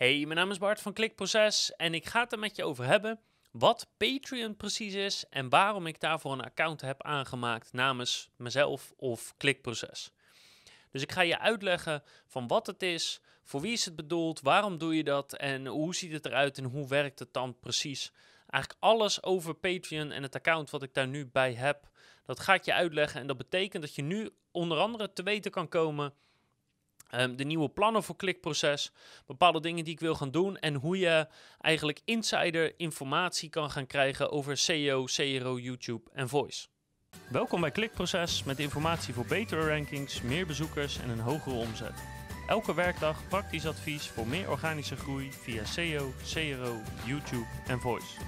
Hey, mijn naam is Bart van Klikproces en ik ga het er met je over hebben wat Patreon precies is en waarom ik daarvoor een account heb aangemaakt namens mezelf of Klikproces. Dus ik ga je uitleggen van wat het is, voor wie is het bedoeld, waarom doe je dat en hoe ziet het eruit en hoe werkt het dan precies. Eigenlijk alles over Patreon en het account wat ik daar nu bij heb, dat ga ik je uitleggen en dat betekent dat je nu onder andere te weten kan komen Ehm, de nieuwe plannen voor klikproces, bepaalde dingen die ik wil gaan doen en hoe je eigenlijk insider informatie kan gaan krijgen over SEO, CRO, YouTube en Voice. Welkom bij Klikproces met informatie voor betere rankings, meer bezoekers en een hogere omzet. Elke werkdag praktisch advies voor meer organische groei via SEO, CRO, YouTube en Voice.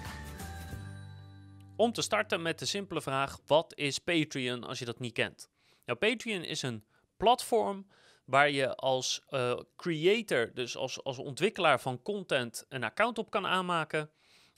Om te starten met de simpele vraag: wat is Patreon als je dat niet kent? Nou, Patreon is een platform waar je als uh, creator, dus als, als ontwikkelaar van content, een account op kan aanmaken.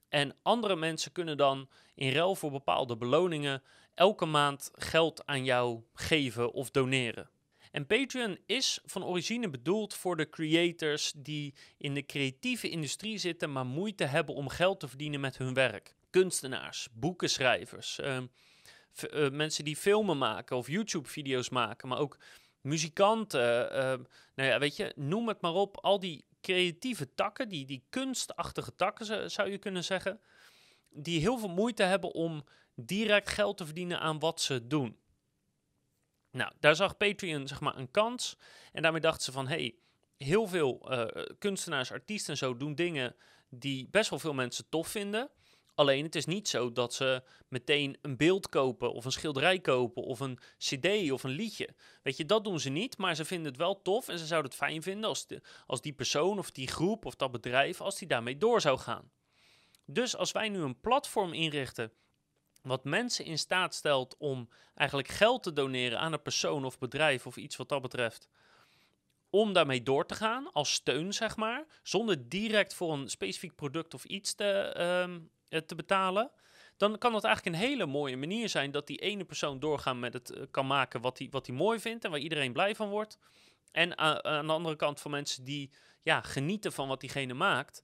En andere mensen kunnen dan in ruil voor bepaalde beloningen elke maand geld aan jou geven of doneren. En Patreon is van origine bedoeld voor de creators die in de creatieve industrie zitten, maar moeite hebben om geld te verdienen met hun werk. Kunstenaars, boekenschrijvers, uh, uh, mensen die filmen maken of YouTube-video's maken, maar ook muzikanten, uh, nou ja, weet je, noem het maar op. Al die creatieve takken, die, die kunstachtige takken zou je kunnen zeggen, die heel veel moeite hebben om direct geld te verdienen aan wat ze doen. Nou, daar zag Patreon zeg maar een kans en daarmee dachten ze van, hey, heel veel uh, kunstenaars, artiesten en zo doen dingen die best wel veel mensen tof vinden. Alleen het is niet zo dat ze meteen een beeld kopen of een schilderij kopen of een cd of een liedje. Weet je, dat doen ze niet, maar ze vinden het wel tof en ze zouden het fijn vinden als, als die persoon of die groep of dat bedrijf, als die daarmee door zou gaan. Dus als wij nu een platform inrichten wat mensen in staat stelt om eigenlijk geld te doneren aan een persoon of bedrijf of iets wat dat betreft, om daarmee door te gaan als steun, zeg maar, zonder direct voor een specifiek product of iets te, um, eh, te betalen, dan kan dat eigenlijk een hele mooie manier zijn dat die ene persoon doorgaan met het eh, kan maken wat hij wat mooi vindt en waar iedereen blij van wordt. En aan de andere kant van mensen die ja, genieten van wat diegene maakt,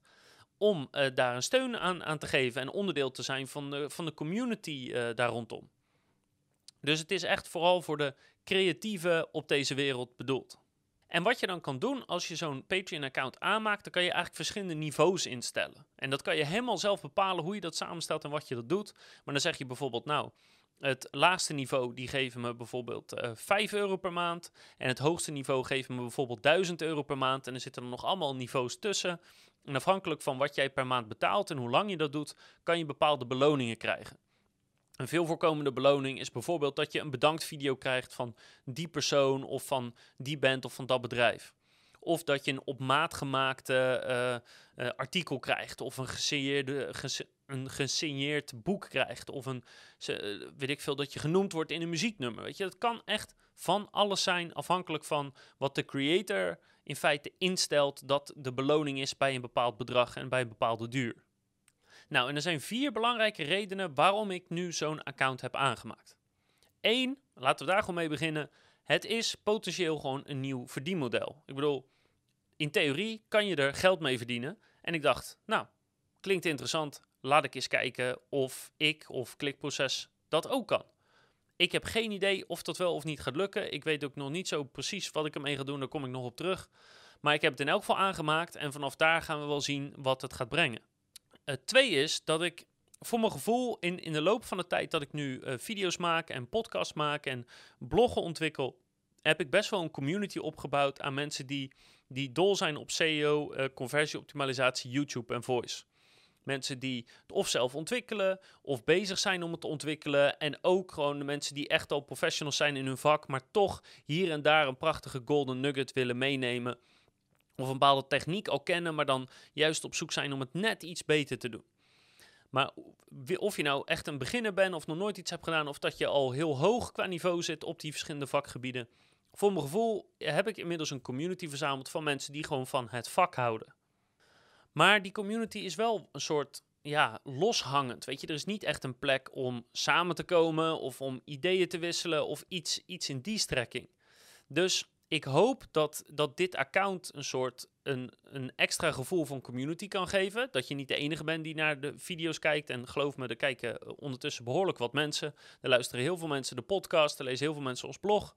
om uh, daar een steun aan, aan te geven en onderdeel te zijn van de, van de community daar rondom. Dus het is echt vooral voor de creatieven op deze wereld bedoeld. En wat je dan kan doen als je zo'n Patreon-account aanmaakt, dan kan je eigenlijk verschillende niveaus instellen. En dat kan je helemaal zelf bepalen hoe je dat samenstelt en wat je dat doet. Maar dan zeg je bijvoorbeeld, nou, het laagste niveau die geven me bijvoorbeeld uh, eh, 5 euro per maand. En het hoogste niveau geven me bijvoorbeeld 1000 euro per maand. En er zitten er nog allemaal niveaus tussen. En afhankelijk van wat jij per maand betaalt en hoe lang je dat doet, kan je bepaalde beloningen krijgen. Een veel voorkomende beloning is bijvoorbeeld dat je een bedankt video krijgt van die persoon of van die band of van dat bedrijf. Of dat je een op maat gemaakte uh, uh, artikel krijgt of een gesigneerde, een gesigneerd boek krijgt of een, uh, weet ik veel, dat je genoemd wordt in een muzieknummer. Weet je, dat kan echt van alles zijn afhankelijk van wat de creator in feite instelt dat de beloning is bij een bepaald bedrag en bij een bepaalde duur. Nou, en er zijn vier belangrijke redenen waarom ik nu zo'n account heb aangemaakt. Eén, laten we daar gewoon mee beginnen. Het is potentieel gewoon een nieuw verdienmodel. Ik bedoel, in theorie kan je er geld mee verdienen. En ik dacht, nou, klinkt interessant. Laat ik eens kijken of ik of klikproces dat ook kan. Ik heb geen idee of dat wel of niet gaat lukken. Ik weet ook nog niet zo precies wat ik ermee ga doen. Daar kom ik nog op terug. Maar ik heb het in elk geval aangemaakt. En vanaf daar gaan we wel zien wat het gaat brengen. Uh, twee is dat ik voor mijn gevoel in, in de loop van de tijd dat ik nu uh, video's maak en podcasts maak en bloggen ontwikkel, heb ik best wel een community opgebouwd aan mensen die, die dol zijn op SEO, uh, conversieoptimalisatie, YouTube en voice. Mensen die het of zelf ontwikkelen of bezig zijn om het te ontwikkelen. En ook gewoon de mensen die echt al professionals zijn in hun vak, maar toch hier en daar een prachtige golden nugget willen meenemen of een bepaalde techniek al kennen, maar dan juist op zoek zijn om het net iets beter te doen. Maar of je nou echt een beginner bent of nog nooit iets hebt gedaan, of dat je al heel hoog qua niveau zit op die verschillende vakgebieden. Voor mijn gevoel heb ik inmiddels een community verzameld van mensen die gewoon van het vak houden. Maar die community is wel een soort ja, loshangend. Weet je, er is niet echt een plek om samen te komen of om ideeën te wisselen of iets, iets in die strekking. Dus ik hoop dat, dat dit account een soort een, een extra gevoel van community kan geven. Dat je niet de enige bent die naar de video's kijkt. En geloof me, er kijken ondertussen behoorlijk wat mensen. Er luisteren heel veel mensen de podcast, er lezen heel veel mensen ons blog.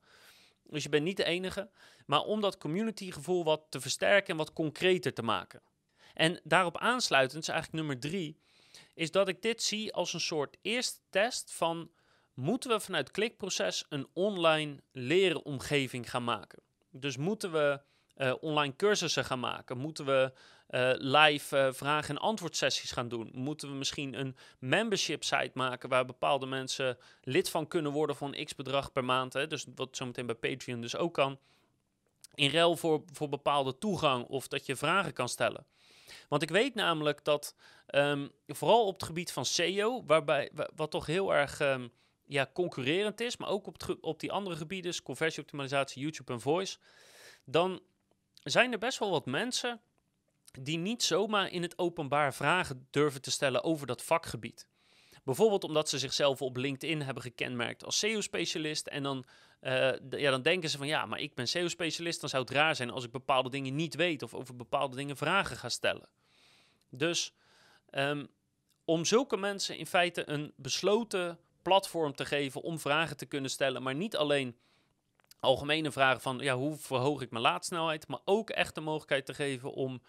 Dus je bent niet de enige. Maar om dat community gevoel wat te versterken en wat concreter te maken. En daarop aansluitend is eigenlijk nummer drie, is dat ik dit zie als een soort eerste test van moeten we vanuit klikproces een online leren omgeving gaan maken. Dus moeten we uh, online cursussen gaan maken? Moeten we uh, live uh, vraag- en antwoordsessies gaan doen? Moeten we misschien een membership site maken waar bepaalde mensen lid van kunnen worden voor een x bedrag per maand? Hè? Dus wat zometeen bij Patreon dus ook kan. In ruil voor, voor bepaalde toegang of dat je vragen kan stellen. Want ik weet namelijk dat um, vooral op het gebied van SEO, waarbij, wat toch heel erg um, ja, concurrerend is, maar ook op, op die andere gebieden, conversieoptimalisatie, YouTube en voice, dan zijn er best wel wat mensen die niet zomaar in het openbaar vragen durven te stellen over dat vakgebied. Bijvoorbeeld omdat ze zichzelf op LinkedIn hebben gekenmerkt als SEO-specialist. En dan, uh, ja, dan denken ze van ja, maar ik ben SEO-specialist. Dan zou het raar zijn als ik bepaalde dingen niet weet of over bepaalde dingen vragen ga stellen. Dus um, om zulke mensen in feite een besloten platform te geven om vragen te kunnen stellen, maar niet alleen algemene vragen van ja, hoe verhoog ik mijn laadsnelheid, maar ook echt de mogelijkheid te geven om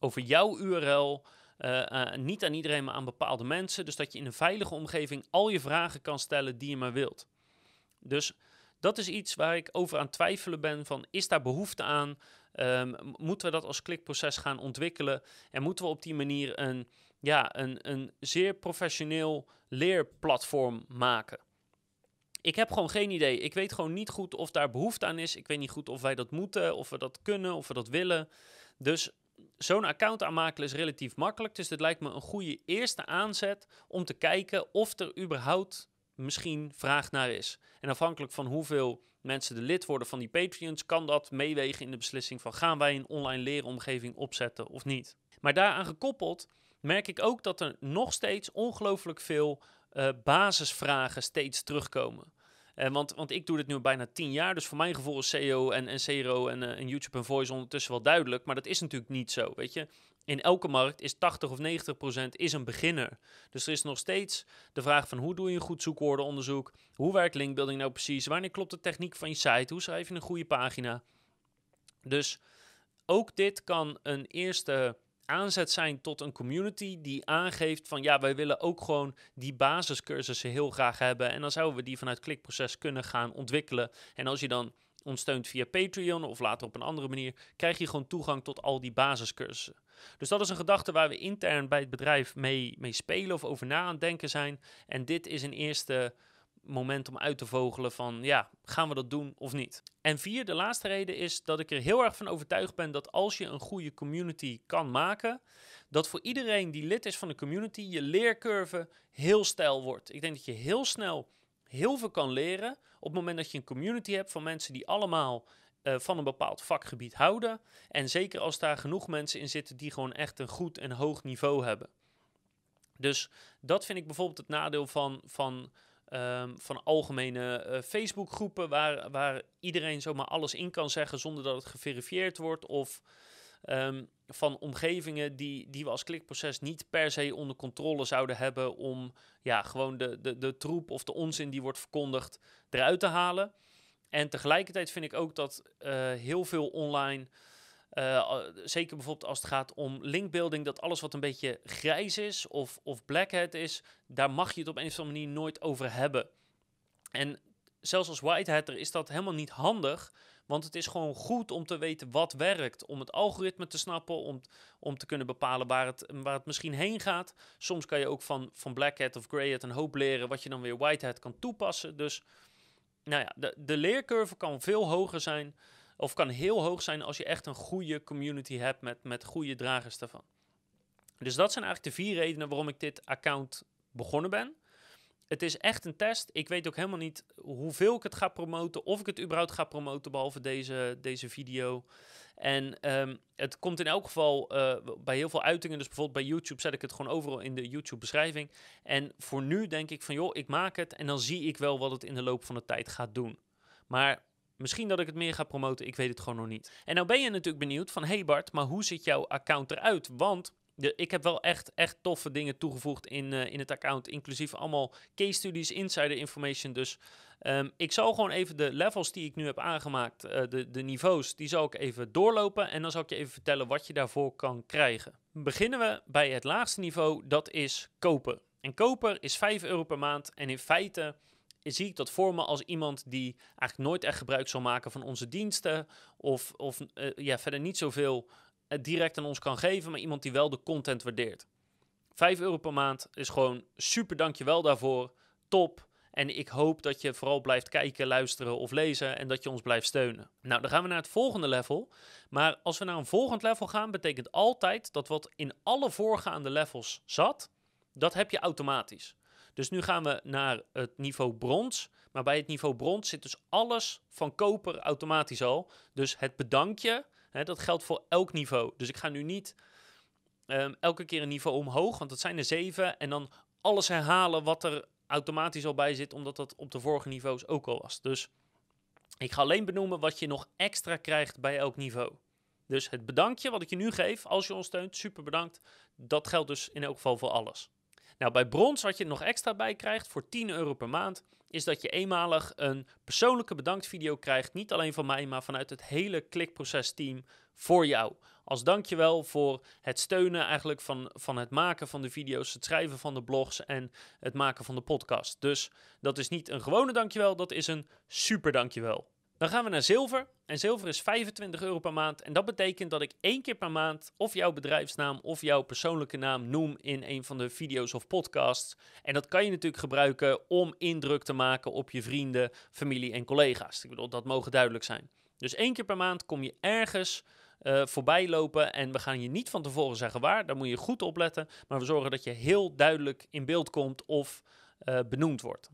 over jouw URL, uh, uh, niet aan iedereen, maar aan bepaalde mensen, dus dat je in een veilige omgeving al je vragen kan stellen die je maar wilt. Dus dat is iets waar ik over aan twijfelen ben van is daar behoefte aan? Um, moeten we dat als klikproces gaan ontwikkelen? En moeten we op die manier een, ja, een, een zeer professioneel leerplatform maken? Ik heb gewoon geen idee. Ik weet gewoon niet goed of daar behoefte aan is. Ik weet niet goed of wij dat moeten, of we dat kunnen, of we dat willen. Dus zo'n account aanmaken is relatief makkelijk. Dus dit lijkt me een goede eerste aanzet om te kijken of er überhaupt misschien vraag naar is. En afhankelijk van hoeveel mensen de lid worden van die Patreons, kan dat meewegen in de beslissing van gaan wij een online leeromgeving opzetten of niet. Maar daaraan gekoppeld merk ik ook dat er nog steeds ongelooflijk veel uh, basisvragen steeds terugkomen. Uh, want, want ik doe dit nu bijna tien jaar, dus voor mijn gevoel is SEO en, en CRO en, uh, en YouTube en Voice ondertussen wel duidelijk. Maar dat is natuurlijk niet zo, weet je. In elke markt is 80 of 90 procent is een beginner. Dus er is nog steeds de vraag van hoe doe je een goed zoekwoordenonderzoek? Hoe werkt linkbuilding nou precies? Wanneer klopt de techniek van je site? Hoe schrijf je een goede pagina? Dus ook dit kan een eerste aanzet zijn tot een community die aangeeft van ja, wij willen ook gewoon die basiscursussen heel graag hebben. En dan zouden we die vanuit klikproces kunnen gaan ontwikkelen. En als je dan ons steunt via Patreon of later op een andere manier, krijg je gewoon toegang tot al die basiscursussen. Dus dat is een gedachte waar we intern bij het bedrijf mee, mee spelen of over na aan het denken zijn. En dit is een eerste moment om uit te vogelen van ja, gaan we dat doen of niet? En vier, de laatste reden is dat ik er heel erg van overtuigd ben dat als je een goede community kan maken, dat voor iedereen die lid is van de community je leercurve heel stijl wordt. Ik denk dat je heel snel heel veel kan leren op het moment dat je een community hebt van mensen die allemaal uh, van een bepaald vakgebied houden. En zeker als daar genoeg mensen in zitten die gewoon echt een goed en hoog niveau hebben. Dus dat vind ik bijvoorbeeld het nadeel van, van Um, van algemene uh, Facebookgroepen waar, waar iedereen zomaar alles in kan zeggen zonder dat het geverifieerd wordt. Of um, van omgevingen die, die we als klikproces niet per se onder controle zouden hebben om ja, gewoon de, de, de troep of de onzin die wordt verkondigd eruit te halen. En tegelijkertijd vind ik ook dat uh, heel veel online uh, zeker bijvoorbeeld als het gaat om linkbuilding, dat alles wat een beetje grijs is of, of black hat is, daar mag je het op een of andere manier nooit over hebben. En zelfs als white hatter is dat helemaal niet handig, want het is gewoon goed om te weten wat werkt, om het algoritme te snappen, om, om te kunnen bepalen waar het, waar het misschien heen gaat. Soms kan je ook van, van black of grey hat een hoop leren wat je dan weer white hat kan toepassen. Dus nou ja, de, de leercurve kan veel hoger zijn of kan heel hoog zijn als je echt een goede community hebt met, met goede dragers daarvan. Dus dat zijn eigenlijk de vier redenen waarom ik dit account begonnen ben. Het is echt een test. Ik weet ook helemaal niet hoeveel ik het ga promoten. Of ik het überhaupt ga promoten, behalve deze, deze video. En um, het komt in elk geval uh, bij heel veel uitingen. Dus bijvoorbeeld bij YouTube zet ik het gewoon overal in de YouTube-beschrijving. En voor nu denk ik van, joh, ik maak het en dan zie ik wel wat het in de loop van de tijd gaat doen. Maar Misschien dat ik het meer ga promoten, ik weet het gewoon nog niet. En nou ben je natuurlijk benieuwd van, hey Bart, maar hoe ziet jouw account eruit? Want ik heb wel echt, echt toffe dingen toegevoegd in, uh, in het account, inclusief allemaal case studies, insider information. Dus um, ik zal gewoon even de levels die ik nu heb aangemaakt, uh, de, de niveaus, die zal ik even doorlopen en dan zal ik je even vertellen wat je daarvoor kan krijgen. Beginnen we bij het laagste niveau, dat is koper. En koper is 5 euro per maand en in feite zie ik dat voor me als iemand die eigenlijk nooit echt gebruik zal maken van onze diensten. Of, of uh, ja, verder niet zoveel uh, direct aan ons kan geven, maar iemand die wel de content waardeert. 5 euro per maand is gewoon super dankjewel daarvoor. Top. En ik hoop dat je vooral blijft kijken, luisteren of lezen en dat je ons blijft steunen. Nou, dan gaan we naar het volgende level. Maar als we naar een volgend level gaan, betekent altijd dat wat in alle voorgaande levels zat, dat heb je automatisch. Dus nu gaan we naar het niveau brons. Maar bij het niveau brons zit dus alles van koper automatisch al. Dus het bedankje, hè, dat geldt voor elk niveau. Dus ik ga nu niet um, elke keer een niveau omhoog, want dat zijn er zeven. En dan alles herhalen wat er automatisch al bij zit, omdat dat op de vorige niveaus ook al was. Dus ik ga alleen benoemen wat je nog extra krijgt bij elk niveau. Dus het bedankje wat ik je nu geef, als je ons steunt, super bedankt. Dat geldt dus in elk geval voor alles. Nou, bij brons, wat je nog extra bij krijgt voor 10 euro per maand, is dat je eenmalig een persoonlijke bedankvideo krijgt. Niet alleen van mij, maar vanuit het hele klikproces team voor jou. Als dankjewel voor het steunen eigenlijk van, van het maken van de video's, het schrijven van de blogs en het maken van de podcast. Dus dat is niet een gewone dankjewel, dat is een super dankjewel. Dan gaan we naar zilver. En zilver is 25 euro per maand. En dat betekent dat ik één keer per maand of jouw bedrijfsnaam of jouw persoonlijke naam noem in een van de video's of podcasts. En dat kan je natuurlijk gebruiken om indruk te maken op je vrienden, familie en collega's. Ik bedoel, dat mogen duidelijk zijn. Dus één keer per maand kom je ergens uh, voorbij lopen. En we gaan je niet van tevoren zeggen waar. Daar moet je goed op letten. Maar we zorgen dat je heel duidelijk in beeld komt of uh, benoemd wordt.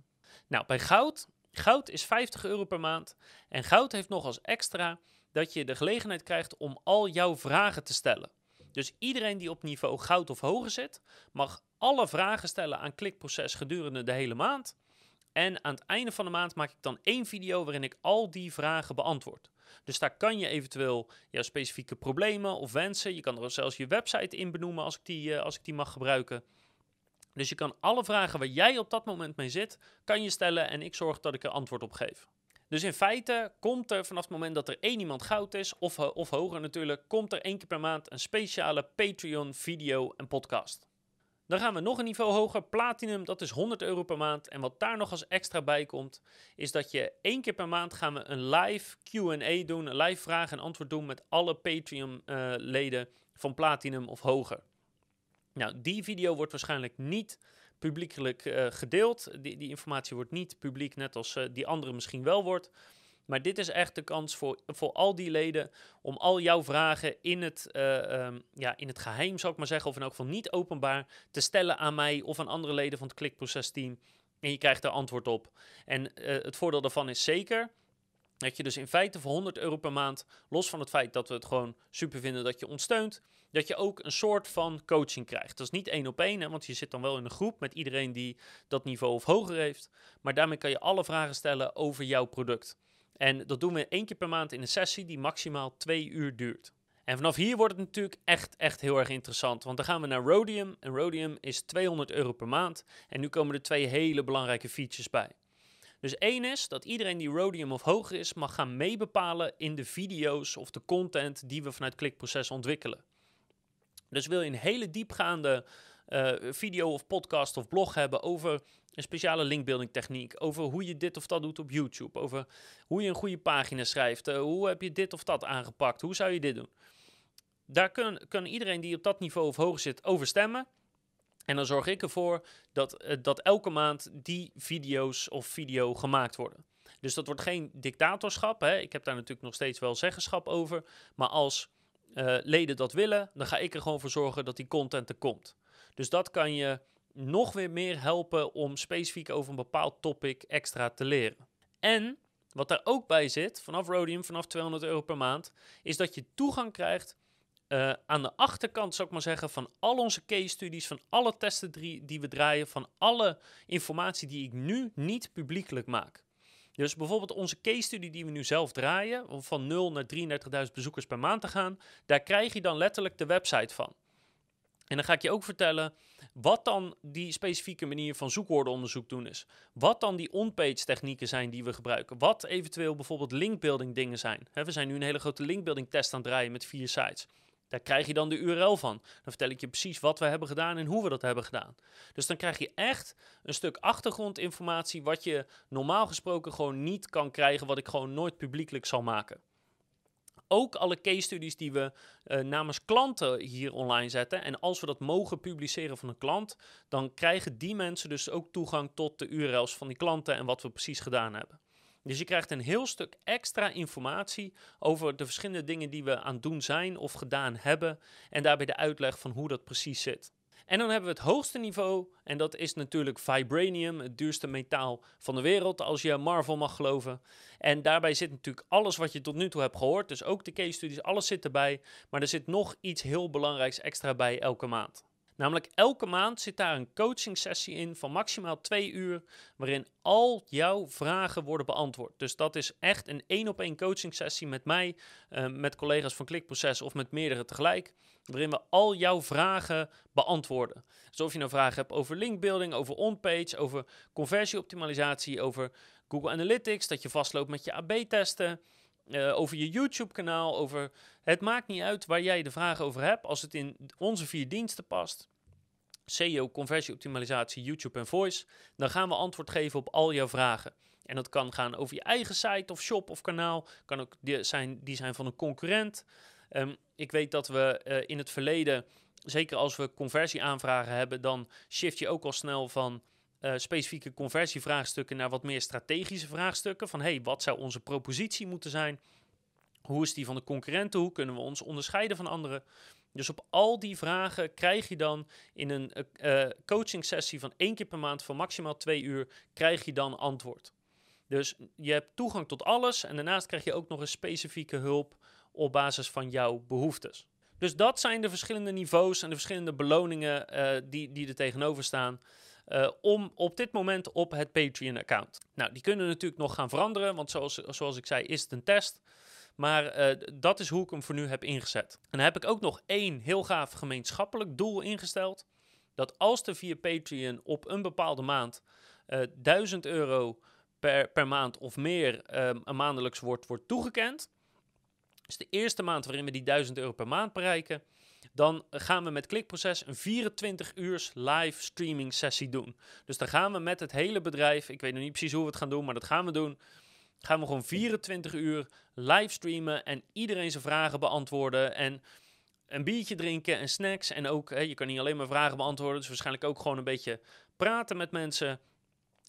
Nou, bij goud Goud is 50 euro per maand. En goud heeft nog als extra dat je de gelegenheid krijgt om al jouw vragen te stellen. Dus iedereen die op niveau goud of hoger zit, mag alle vragen stellen aan klikproces gedurende de hele maand. En aan het einde van de maand maak ik dan één video waarin ik al die vragen beantwoord. Dus daar kan je eventueel jouw specifieke problemen of wensen. Je kan er zelfs je website in benoemen als ik die, uh, als ik die mag gebruiken. Dus je kan alle vragen waar jij op dat moment mee zit, kan je stellen en ik zorg dat ik er antwoord op geef. Dus in feite komt er vanaf het moment dat er één iemand goud is, of, eh, of hoger natuurlijk, komt er één keer per maand een speciale Patreon video en podcast. Dan gaan we nog een niveau hoger, Platinum, dat is 100 euro per maand. En wat daar nog als extra bij komt, is dat je één keer per maand gaan we een live Q&A doen, een live vraag en antwoord doen met alle Patreon-leden uh, van Platinum of hoger. Nou, die video wordt waarschijnlijk niet publiekelijk uh, gedeeld. Die, die informatie wordt niet publiek, net als uh, die andere misschien wel wordt. Maar dit is echt de kans voor, voor al die leden om al jouw vragen in het, uh, um, ja, in het geheim, zou ik maar zeggen, of in elk geval niet openbaar, te stellen aan mij of aan andere leden van het klikprocesteam. En je krijgt er antwoord op. En het voordeel daarvan is zeker dat je dus in feite voor 100 euro per maand, los van het feit dat we het gewoon super vinden dat je ons steunt, dat je ook een soort van coaching krijgt. Dat is niet één op één, want je zit dan wel in een groep met iedereen die dat niveau of hoger heeft. Maar daarmee kan je alle vragen stellen over jouw product. En dat doen we één keer per maand in een sessie die maximaal twee uur duurt. En vanaf hier wordt het natuurlijk echt, echt heel erg interessant. Want dan gaan we naar Rhodium. En Rhodium is 200 euro per maand. En nu komen er twee hele belangrijke features bij. Dus één is dat iedereen die Rhodium of hoger is, mag gaan meebepalen in de video's of de content die we vanuit klikproces ontwikkelen. Dus wil je een hele diepgaande uh, video of podcast of blog hebben over een speciale linkbuilding techniek, over hoe je dit of dat doet op YouTube, over hoe je een goede pagina schrijft, uh, hoe heb je dit of dat aangepakt, hoe zou je dit doen? Daar kan, kan iedereen die op dat niveau of hoger zit over stemmen. En dan zorg ik ervoor dat, uh, dat elke maand die video's of video gemaakt worden. Dus dat wordt geen dictatorschap. Hè. Ik heb daar natuurlijk nog steeds wel zeggenschap over. Maar als uh, leden dat willen, dan ga ik er gewoon voor zorgen dat die content er komt. Dus dat kan je nog weer meer helpen om specifiek over een bepaald topic extra te leren. En wat daar ook bij zit, vanaf Rhodium, vanaf 200 euro per maand, is dat je toegang krijgt uh, aan de achterkant, zou ik maar zeggen, van al onze case studies, van alle testen die we draaien, van alle informatie die ik nu niet publiekelijk maak. Dus bijvoorbeeld onze case study die we nu zelf draaien, om van 0 naar 33.000 bezoekers per maand te gaan, daar krijg je dan letterlijk de website van. En dan ga ik je ook vertellen wat dan die specifieke manier van zoekwoordenonderzoek doen is. Wat dan die on-page technieken zijn die we gebruiken. Wat eventueel bijvoorbeeld linkbuilding dingen zijn. we zijn nu een hele grote linkbuilding test aan het draaien met vier sites. Daar krijg je dan de URL van. Dan vertel ik je precies wat we hebben gedaan en hoe we dat hebben gedaan. Dus dan krijg je echt een stuk achtergrondinformatie wat je normaal gesproken gewoon niet kan krijgen, wat ik gewoon nooit publiekelijk zal maken ook alle case studies die we uh, namens klanten hier online zetten. En als we dat mogen publiceren van een klant, dan krijgen die mensen dus ook toegang tot de URL's van die klanten en wat we precies gedaan hebben. Dus je krijgt een heel stuk extra informatie over de verschillende dingen die we aan het doen zijn of gedaan hebben. En daarbij de uitleg van hoe dat precies zit. En dan hebben we het hoogste niveau, en dat is natuurlijk vibranium, het duurste metaal van de wereld, als je Marvel mag geloven. En daarbij zit natuurlijk alles wat je tot nu toe hebt gehoord, dus ook de case studies, alles zit erbij. Maar er zit nog iets heel belangrijks extra bij elke maand. Namelijk elke maand zit daar een coaching sessie in van maximaal twee uur, waarin al jouw vragen worden beantwoord. Dus dat is echt een één op één coaching sessie met mij, uh, met collega's van Klikproces of met meerdere tegelijk, waarin we al jouw vragen beantwoorden. Dus of je nou vragen hebt over linkbuilding, over on-page, over conversieoptimalisatie, over Google Analytics, dat je vastloopt met je AB-testen. Uh, over je YouTube-kanaal, over... Het maakt niet uit waar jij de vragen over hebt, als het in onze vier diensten past. SEO, conversieoptimalisatie, YouTube en voice. Dan gaan we antwoord geven op al jouw vragen. En dat kan gaan over je eigen site of shop of kanaal. Kan ook die zijn, die zijn van een concurrent. Um, ik weet dat we uh, in het verleden, zeker als we conversieaanvragen hebben, dan shift je ook al snel van uh, specifieke conversievraagstukken naar wat meer strategische vraagstukken. Van hey, wat zou onze propositie moeten zijn? Hoe is die van de concurrenten? Hoe kunnen we ons onderscheiden van anderen? Dus op al die vragen krijg je dan in een uh, coaching sessie van één keer per maand van maximaal twee uur, krijg je dan antwoord. Dus je hebt toegang tot alles en daarnaast krijg je ook nog een specifieke hulp op basis van jouw behoeftes. Dus dat zijn de verschillende niveaus en de verschillende beloningen die, die er tegenover staan. Uh, om op dit moment op het Patreon-account. Nou, die kunnen natuurlijk nog gaan veranderen, want zoals, zoals ik zei, is het een test. Maar uh, dat is hoe ik hem voor nu heb ingezet. En dan heb ik ook nog één heel gaaf gemeenschappelijk doel ingesteld. Dat als er via Patreon op een bepaalde maand uh, 1000 euro per, per maand of meer um, een maandelijks wordt, wordt toegekend. Dus de eerste maand waarin we die 1000 euro per maand bereiken dan gaan we met Klikproces een 24 uur live streaming sessie doen. Dus dan gaan we met het hele bedrijf, ik weet nog niet precies hoe we het gaan doen, maar dat gaan we doen. Gaan we gewoon 24 uur live streamen en iedereen zijn vragen beantwoorden en een biertje drinken en snacks. En ook, hè, je kan niet alleen maar vragen beantwoorden, dus waarschijnlijk ook gewoon een beetje praten met mensen.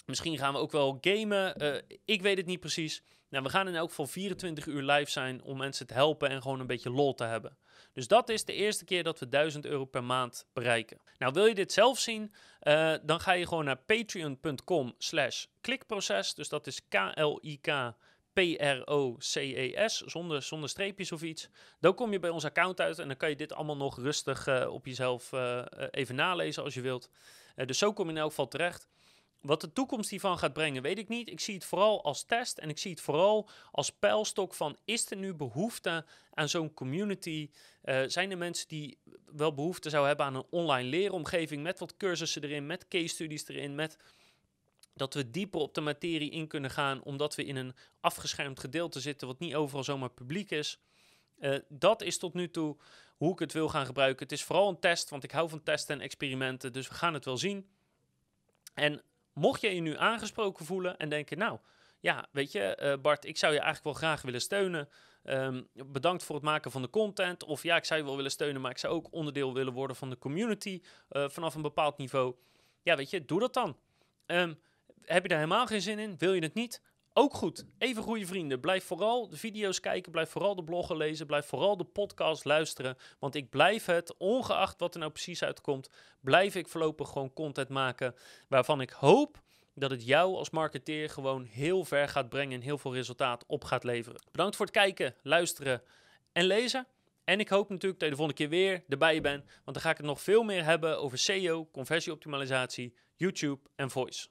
Misschien gaan we ook wel gamen. Uh, ik weet het niet precies. Nou, we gaan in elk geval 24 uur live zijn om mensen te helpen en gewoon een beetje lol te hebben. Dus dat is de eerste keer dat we 1000 euro per maand bereiken. Nou, wil je dit zelf zien? Uh, dan ga je gewoon naar patreon.com slash klikproces. Dus dat is K-L-I-K P-R-O-C-E-S, zonder, zonder streepjes of iets. Dan kom je bij ons account uit en dan kan je dit allemaal nog rustig uh, op jezelf even nalezen als je wilt. dus zo kom je in elk geval terecht. Wat de toekomst hiervan gaat brengen, weet ik niet. Ik zie het vooral als test en ik zie het vooral als pijlstok van is er nu behoefte aan zo'n community? Uh, zijn er mensen die wel behoefte zouden hebben aan een online leeromgeving met wat cursussen erin, met case studies erin, met dat we dieper op de materie in kunnen gaan, omdat we in een afgeschermd gedeelte zitten wat niet overal zomaar publiek is. Uh, dat is tot nu toe hoe ik het wil gaan gebruiken. Het is vooral een test, want ik hou van testen en experimenten, dus we gaan het wel zien. En Mocht je je nu aangesproken voelen en denken, nou ja, weet je, uh, Bart, ik zou je eigenlijk wel graag willen steunen. Um, bedankt voor het maken van de content. Of ja, ik zou je wel willen steunen, maar ik zou ook onderdeel willen worden van de community uh, vanaf een bepaald niveau. Ja, weet je, doe dat dan. Um, heb je daar helemaal geen zin in? Wil je het niet? Ook goed. Even goede vrienden. Blijf vooral de video's kijken. Blijf vooral de bloggen lezen. Blijf vooral de podcast luisteren. Want ik blijf het, ongeacht wat er nou precies uitkomt, blijf ik voorlopig gewoon content maken. Waarvan ik hoop dat het jou als marketeer gewoon heel ver gaat brengen en heel veel resultaat op gaat leveren. Bedankt voor het kijken, luisteren en lezen. En ik hoop natuurlijk dat je de volgende keer weer erbij bent. Want dan ga ik het nog veel meer hebben over SEO, conversieoptimalisatie, YouTube en voice.